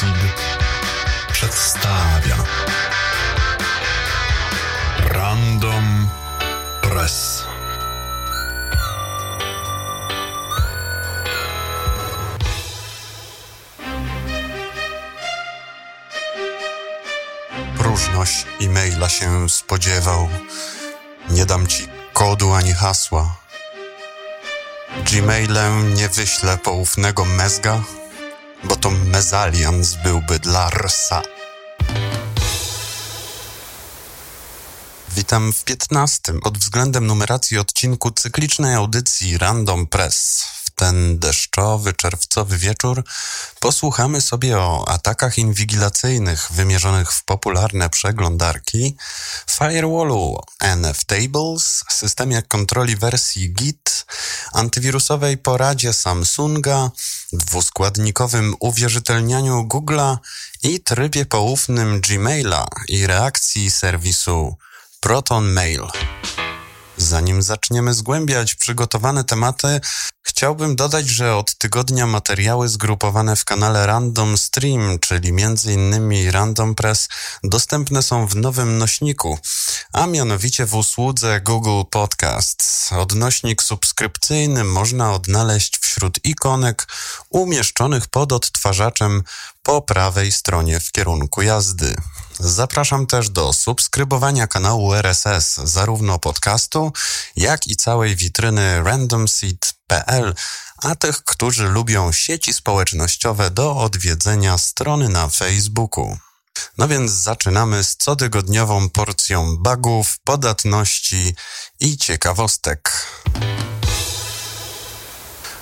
Seed przedstawia Random Press. Próżność e-maila się spodziewał. Nie dam ci kodu ani hasła. Gmailem nie wyślę poufnego mezga, bo to mezalians byłby dla rsa. Witam w 15. pod względem numeracji odcinku cyklicznej audycji Random Press. W ten deszczowy, czerwcowy wieczór posłuchamy sobie o atakach inwigilacyjnych wymierzonych w popularne przeglądarki, firewallu NFTables, systemie kontroli wersji Git, antywirusowej poradzie Samsunga, dwuskładnikowym uwierzytelnianiu Google'a i trybie poufnym Gmaila i reakcji serwisu Proton Mail. Zanim zaczniemy zgłębiać przygotowane tematy, chciałbym dodać, że od tygodnia materiały zgrupowane w kanale Random Stream, czyli m.in. Random Press, dostępne są w nowym nośniku, a mianowicie w usłudze Google Podcasts. Odnośnik subskrypcyjny można odnaleźć wśród ikonek umieszczonych pod odtwarzaczem po prawej stronie w kierunku jazdy. Zapraszam też do subskrybowania kanału RSS, zarówno podcastu, jak i całej witryny a tych, którzy lubią sieci społecznościowe, do odwiedzenia strony na Facebooku. No więc zaczynamy z cotygodniową porcją bugów, podatności i ciekawostek.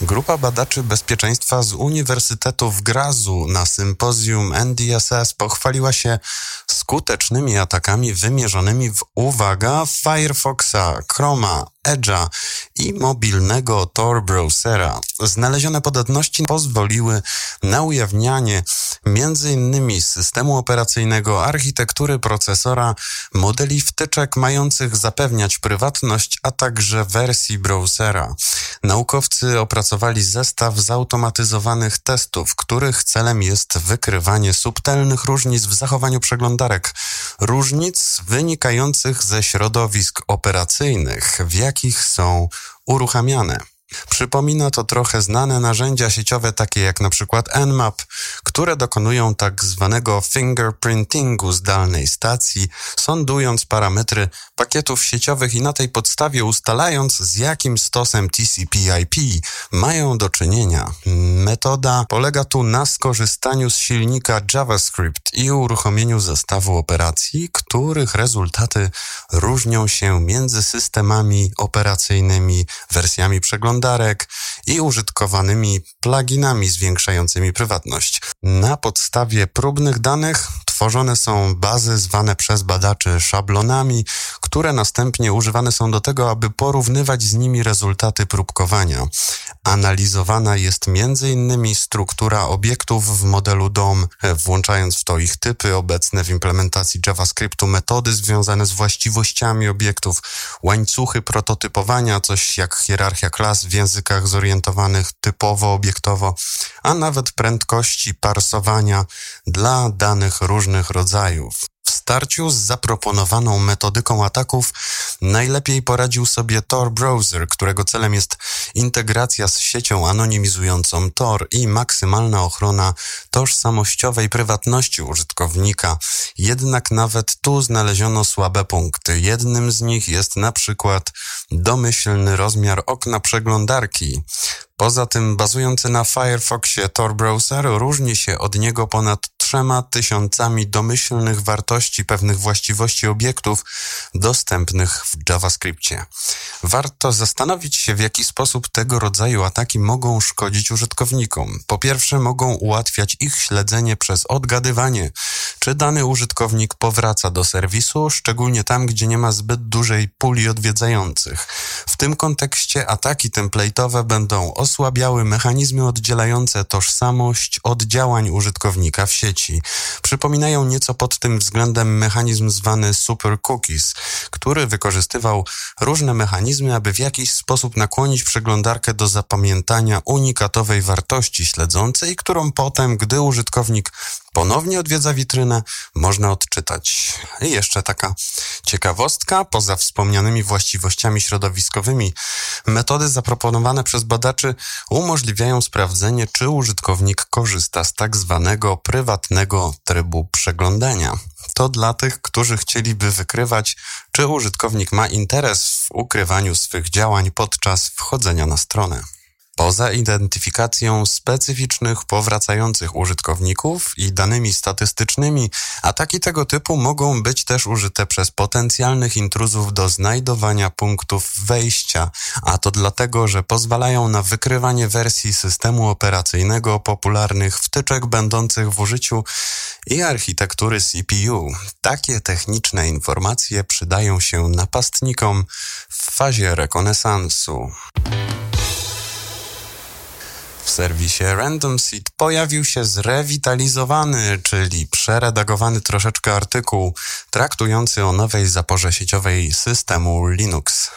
Grupa badaczy bezpieczeństwa z Uniwersytetu w Grazu na sympozjum NDSS pochwaliła się skutecznymi atakami wymierzonymi w, uwaga, Firefoxa, Chroma, Edge'a i mobilnego Tor browsera. Znalezione podatności pozwoliły na ujawnianie m.in. systemu operacyjnego, architektury procesora, modeli wtyczek mających zapewniać prywatność, a także wersji browsera. Naukowcy opracowali zestaw zautomatyzowanych testów, których celem jest wykrywanie subtelnych różnic w zachowaniu przeglądarek, różnic wynikających ze środowisk operacyjnych, w jakich są uruchamiane. Przypomina to trochę znane narzędzia sieciowe takie jak na przykład Nmap, które dokonują tak zwanego fingerprintingu zdalnej stacji, sądując parametry pakietów sieciowych i na tej podstawie ustalając z jakim stosem TCP/IP mają do czynienia. Metoda polega tu na skorzystaniu z silnika JavaScript i uruchomieniu zestawu operacji, których rezultaty różnią się między systemami operacyjnymi, wersjami przeglądarki, przeglądarek i użytkowanymi pluginami zwiększającymi prywatność. Na podstawie próbnych danych tworzone są bazy zwane przez badaczy szablonami, które następnie używane są do tego, aby porównywać z nimi rezultaty próbkowania. Analizowana jest m.in. struktura obiektów w modelu DOM, włączając w to ich typy obecne w implementacji JavaScriptu, metody związane z właściwościami obiektów, łańcuchy prototypowania, coś jak hierarchia klas w językach zorientowanych typowo obiektowo, a nawet prędkości parsowania dla danych różnych rodzajów. W starciu z zaproponowaną metodyką ataków najlepiej poradził sobie Tor Browser, którego celem jest integracja z siecią anonimizującą Tor i maksymalna ochrona tożsamościowej prywatności użytkownika. Jednak nawet tu znaleziono słabe punkty. Jednym z nich jest na przykład domyślny rozmiar okna przeglądarki. Poza tym bazujący na Firefoxie Tor Browser różni się od niego ponad trzema tysiącami domyślnych wartości pewnych właściwości obiektów dostępnych w JavaScriptie. Warto zastanowić się, w jaki sposób tego rodzaju ataki mogą szkodzić użytkownikom. Po pierwsze, mogą ułatwiać ich śledzenie przez odgadywanie, czy dany użytkownik powraca do serwisu, szczególnie tam, gdzie nie ma zbyt dużej puli odwiedzających. W tym kontekście ataki template'owe będą osłabiały mechanizmy oddzielające tożsamość od działań użytkownika w sieci. Przypominają nieco pod tym względem mechanizm zwany super cookies, który wykorzystywał różne mechanizmy, aby w jakiś sposób nakłonić przeglądarkę do zapamiętania unikatowej wartości śledzącej, którą potem, gdy użytkownik ponownie odwiedza witrynę, można odczytać. I jeszcze taka ciekawostka, poza wspomnianymi właściwościami środowiskowymi, metody zaproponowane przez badaczy umożliwiają sprawdzenie, czy użytkownik korzysta z tak zwanego prywatnego trybu przeglądania. To dla tych, którzy chcieliby wykrywać, czy użytkownik ma interes w ukrywaniu swych działań podczas wchodzenia na stronę. Poza identyfikacją specyficznych, powracających użytkowników i danymi statystycznymi, ataki tego typu mogą być też użyte przez potencjalnych intruzów do znajdowania punktów wejścia, a to dlatego, że pozwalają na wykrywanie wersji systemu operacyjnego popularnych wtyczek będących w użyciu i architektury CPU. Takie techniczne informacje przydają się napastnikom w fazie rekonesansu. W serwisie Random Seed pojawił się zrewitalizowany, czyli przeredagowany troszeczkę artykuł traktujący o nowej zaporze sieciowej systemu Linux.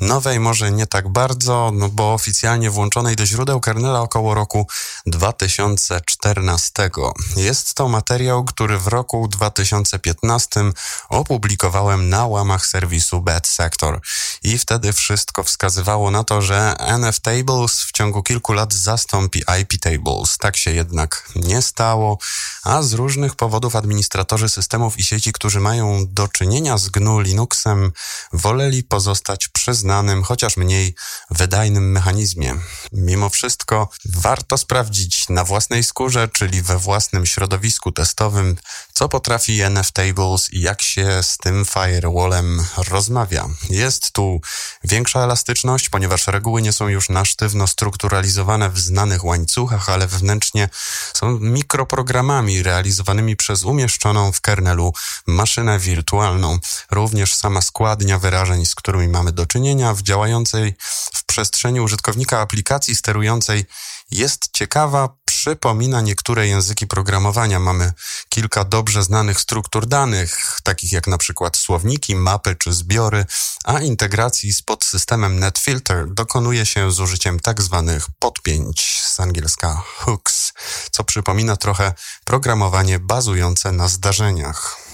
Nowej może nie tak bardzo, no bo oficjalnie włączonej do źródeł kernela około roku 2014. Jest to materiał, który w roku 2015 opublikowałem na łamach serwisu Bad Sector i wtedy wszystko wskazywało na to, że NF Tables w ciągu kilku lat zastąpi IP Tables. Tak się jednak nie stało, a z różnych powodów administratorzy systemów i sieci, którzy mają do czynienia z GNU Linuxem, woleli pozostać przy znanym, chociaż mniej wydajnym mechanizmie. Mimo wszystko warto sprawdzić na własnej skórze, czyli we własnym środowisku testowym, co potrafi NF Tables i jak się z tym firewallem rozmawia. Jest tu większa elastyczność, ponieważ reguły nie są już na sztywno strukturalizowane w znanych łańcuchach, ale wewnętrznie są mikroprogramami realizowanymi przez umieszczoną w kernelu maszynę wirtualną. Również sama składnia wyrażeń, z którymi mamy do czynienia w działającej w przestrzeni użytkownika aplikacji sterującej jest ciekawa, przypomina niektóre języki programowania. Mamy kilka dobrze znanych struktur danych, takich jak na przykład słowniki, mapy czy zbiory, a integracji z podsystemem NetFilter dokonuje się z użyciem tak zwanych podpięć z angielska hooks, co przypomina trochę programowanie bazujące na zdarzeniach.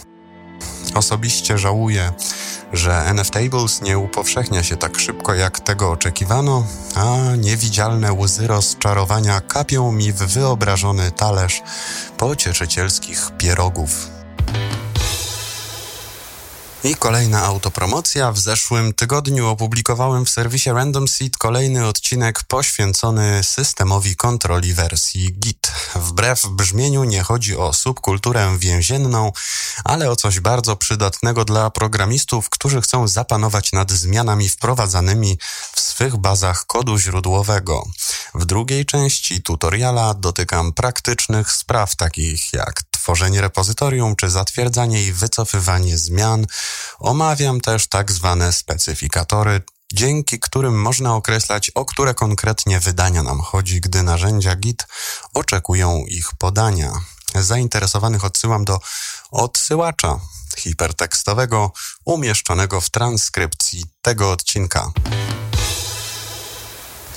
Osobiście żałuję, że NFTables nie upowszechnia się tak szybko, jak tego oczekiwano, a niewidzialne łzy rozczarowania kapią mi w wyobrażony talerz pocieszycielskich pierogów. I kolejna autopromocja. W zeszłym tygodniu opublikowałem w serwisie Random Seed kolejny odcinek poświęcony systemowi kontroli wersji Git. Wbrew brzmieniu nie chodzi o subkulturę więzienną, ale o coś bardzo przydatnego dla programistów, którzy chcą zapanować nad zmianami wprowadzanymi w swych bazach kodu źródłowego. W drugiej części tutoriala dotykam praktycznych spraw takich jak tworzenie repozytorium czy zatwierdzanie i wycofywanie zmian. Omawiam też tak zwane specyfikatory, dzięki którym można określać, o które konkretnie wydania nam chodzi, gdy narzędzia Git oczekują ich podania. Zainteresowanych odsyłam do odsyłacza hipertekstowego umieszczonego w transkrypcji tego odcinka.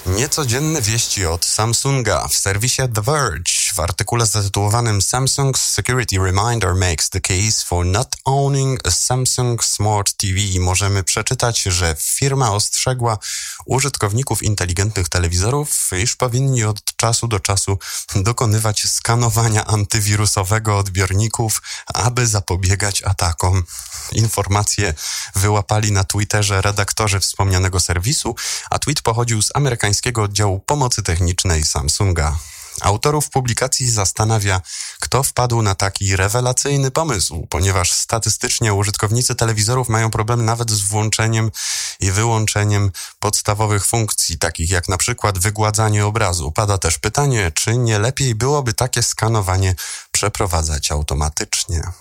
Niecodzienne wieści od Samsunga w serwisie The Verge w artykule zatytułowanym Samsung's Security Reminder makes the case for not owning a Samsung Smart TV możemy przeczytać, że firma ostrzegła użytkowników inteligentnych telewizorów, iż powinni od czasu do czasu dokonywać skanowania antywirusowego odbiorników, aby zapobiegać atakom. Informacje wyłapali na Twitterze redaktorzy wspomnianego serwisu, a tweet pochodził z amerykańskiego oddziału pomocy technicznej Samsunga. Autorów publikacji zastanawia, kto wpadł na taki rewelacyjny pomysł, ponieważ statystycznie użytkownicy telewizorów mają problem nawet z włączeniem i wyłączeniem podstawowych funkcji, takich jak na przykład wygładzanie obrazu. Pada też pytanie, czy nie lepiej byłoby takie skanowanie przeprowadzać automatycznie.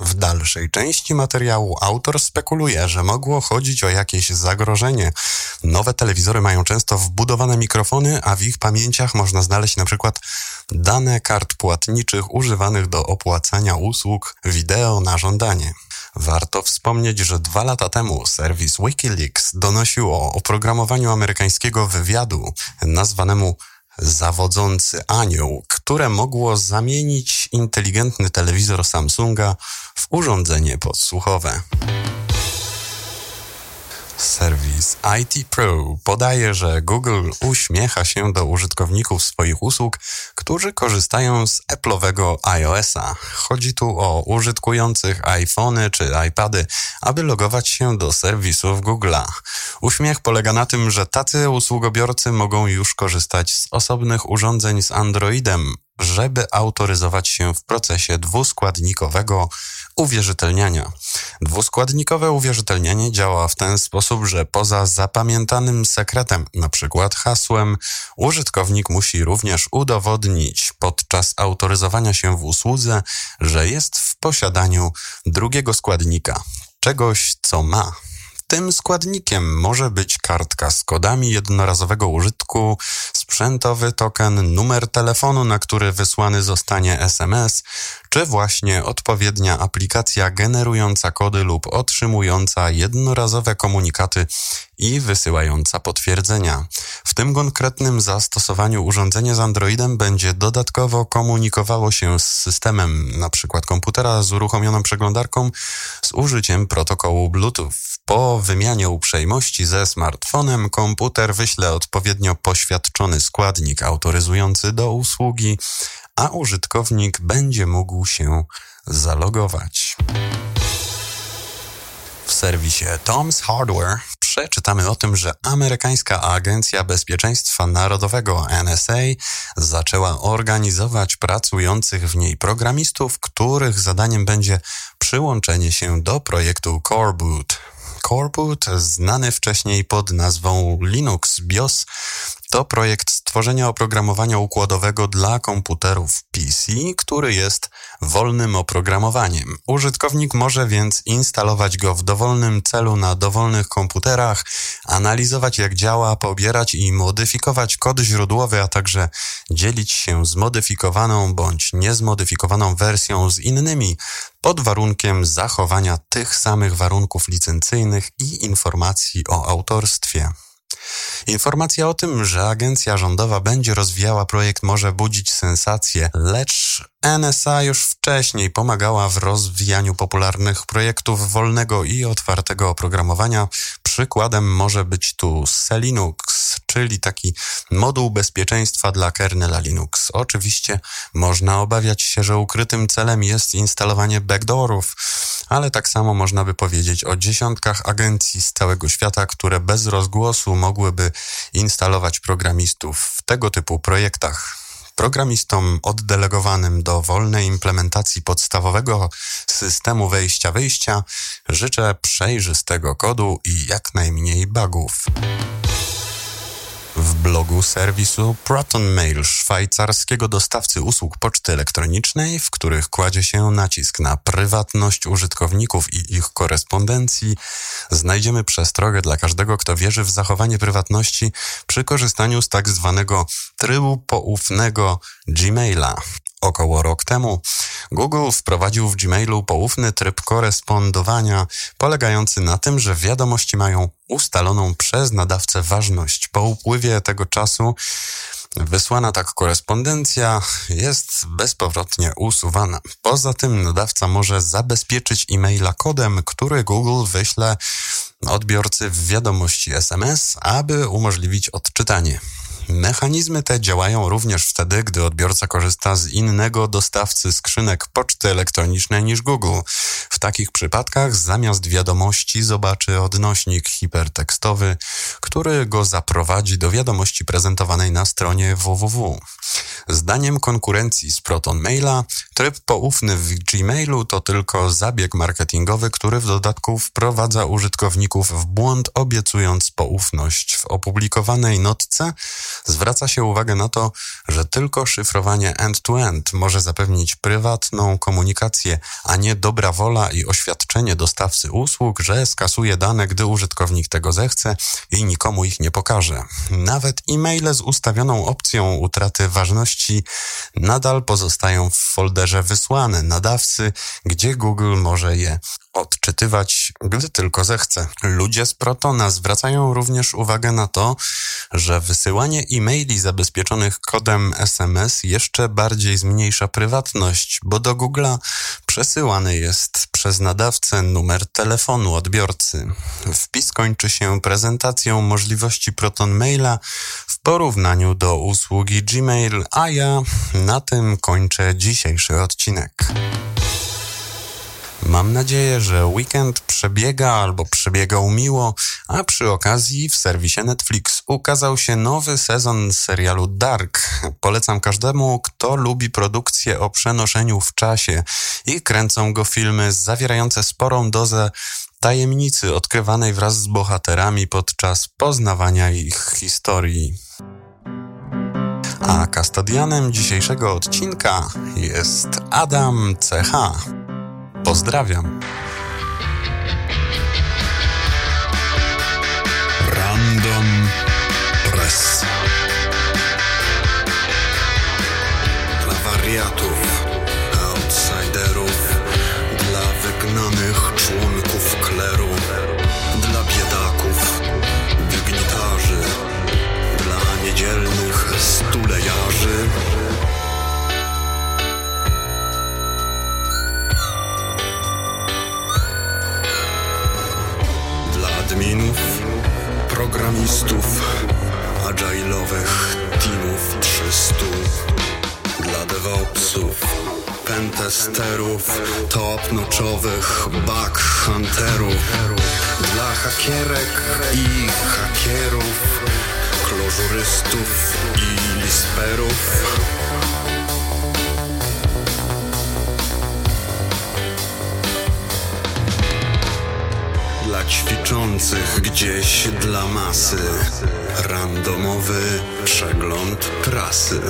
W dalszej części materiału autor spekuluje, że mogło chodzić o jakieś zagrożenie. Nowe telewizory mają często wbudowane mikrofony, a w ich pamięciach można znaleźć na przykład dane kart płatniczych używanych do opłacania usług wideo na żądanie. Warto wspomnieć, że dwa lata temu serwis Wikileaks donosił o oprogramowaniu amerykańskiego wywiadu nazwanemu zawodzący anioł, które mogło zamienić inteligentny telewizor Samsunga w urządzenie podsłuchowe. Serwis IT Pro podaje, że Google uśmiecha się do użytkowników swoich usług, którzy korzystają z Apple'owego iOS-a. Chodzi tu o użytkujących iPhony czy iPady, aby logować się do serwisów Google'a. Uśmiech polega na tym, że tacy usługobiorcy mogą już korzystać z osobnych urządzeń z Androidem, żeby autoryzować się w procesie dwuskładnikowego uwierzytelniania. Dwuskładnikowe uwierzytelnianie działa w ten sposób, że poza zapamiętanym sekretem, przykład hasłem, użytkownik musi również udowodnić podczas autoryzowania się w usłudze, że jest w posiadaniu drugiego składnika, czegoś, co ma. Tym składnikiem może być kartka z kodami jednorazowego użytku, sprzętowy token, numer telefonu, na który wysłany zostanie SMS, czy właśnie odpowiednia aplikacja generująca kody lub otrzymująca jednorazowe komunikaty i wysyłająca potwierdzenia. W tym konkretnym zastosowaniu urządzenie z Androidem będzie dodatkowo komunikowało się z systemem, np. komputera z uruchomioną przeglądarką z użyciem protokołu Bluetooth. Po wymianie uprzejmości ze smartfonem komputer wyśle odpowiednio poświadczony składnik autoryzujący do usługi, a użytkownik będzie mógł się zalogować. W serwisie Tom's Hardware przeczytamy o tym, że amerykańska Agencja Bezpieczeństwa Narodowego NSA zaczęła organizować pracujących w niej programistów, których zadaniem będzie przyłączenie się do projektu Coreboot. Coreboot, znany wcześniej pod nazwą Linux BIOS, to projekt stworzenia oprogramowania układowego dla komputerów PC, który jest wolnym oprogramowaniem. Użytkownik może więc instalować go w dowolnym celu na dowolnych komputerach, analizować jak działa, pobierać i modyfikować kod źródłowy, a także dzielić się zmodyfikowaną bądź niezmodyfikowaną wersją z innymi pod warunkiem zachowania tych samych warunków licencyjnych i informacji o autorstwie. Informacja o tym, że agencja rządowa będzie rozwijała projekt może budzić sensację, lecz NSA już wcześniej pomagała w rozwijaniu popularnych projektów wolnego i otwartego oprogramowania. Przykładem może być tu Selinux, czyli taki moduł bezpieczeństwa dla kernela Linux. Oczywiście można obawiać się, że ukrytym celem jest instalowanie backdoorów, ale tak samo można by powiedzieć o dziesiątkach agencji z całego świata, które bez rozgłosu mogłyby instalować programistów w tego typu projektach. Programistom oddelegowanym do wolnej implementacji podstawowego systemu wejścia-wyjścia życzę przejrzystego kodu i jak najmniej bugów. W blogu serwisu ProtonMail, szwajcarskiego dostawcy usług poczty elektronicznej, w których kładzie się nacisk na prywatność użytkowników i ich korespondencji, znajdziemy przestrogę dla każdego, kto wierzy w zachowanie prywatności przy korzystaniu z tak zwanego trybu poufnego Gmaila. Około rok temu Google wprowadził w Gmailu poufny tryb korespondowania, polegający na tym, że wiadomości mają ustaloną przez nadawcę ważność. Po upływie tego czasu Wysłana tak korespondencja jest bezpowrotnie usuwana. Poza tym nadawca może zabezpieczyć e-maila kodem, który Google wyśle odbiorcy w wiadomości SMS, aby umożliwić odczytanie. Mechanizmy te działają również wtedy, gdy odbiorca korzysta z innego dostawcy skrzynek poczty elektronicznej niż Google. W takich przypadkach zamiast wiadomości zobaczy odnośnik hipertekstowy, który go zaprowadzi do wiadomości prezentowanej na stronie www. Zdaniem konkurencji z Proton Maila, Tryb poufny w Gmailu to tylko zabieg marketingowy, który w dodatku wprowadza użytkowników w błąd, obiecując poufność. W opublikowanej notce zwraca się uwagę na to, że tylko szyfrowanie end-to-end może zapewnić prywatną komunikację, a nie dobra wola i oświadczenie dostawcy usług, że skasuje dane, gdy użytkownik tego zechce i nikomu ich nie pokaże. Nawet e-maile z ustawioną opcją utraty ważności nadal pozostają w folderze wysłane nadawcy, gdzie Google może je odczytywać, gdy tylko zechce. Ludzie z Protona zwracają również uwagę na to, że wysyłanie e-maili zabezpieczonych kodem SMS jeszcze bardziej zmniejsza prywatność, bo do Google'a przesyłany jest przez nadawcę numer telefonu odbiorcy. Wpis kończy się prezentacją możliwości Proton Maila w porównaniu do usługi Gmail, a ja na tym kończę dzisiejszy odcinek. Mam nadzieję, że weekend przebiega albo przebiegał miło, a przy okazji w serwisie Netflix ukazał się nowy sezon serialu Dark. Polecam każdemu, kto lubi produkcje o przenoszeniu w czasie i kręcą go filmy zawierające sporą dozę tajemnicy odkrywanej wraz z bohaterami podczas poznawania ich historii. A kastodianem dzisiejszego odcinka jest Adam CH. Pozdrawiam. Bug hunterów. Dla hakierek i hakierów, klożurystów i lisperów. Dla ćwiczących gdzieś dla masy. Randomowy przegląd prasy.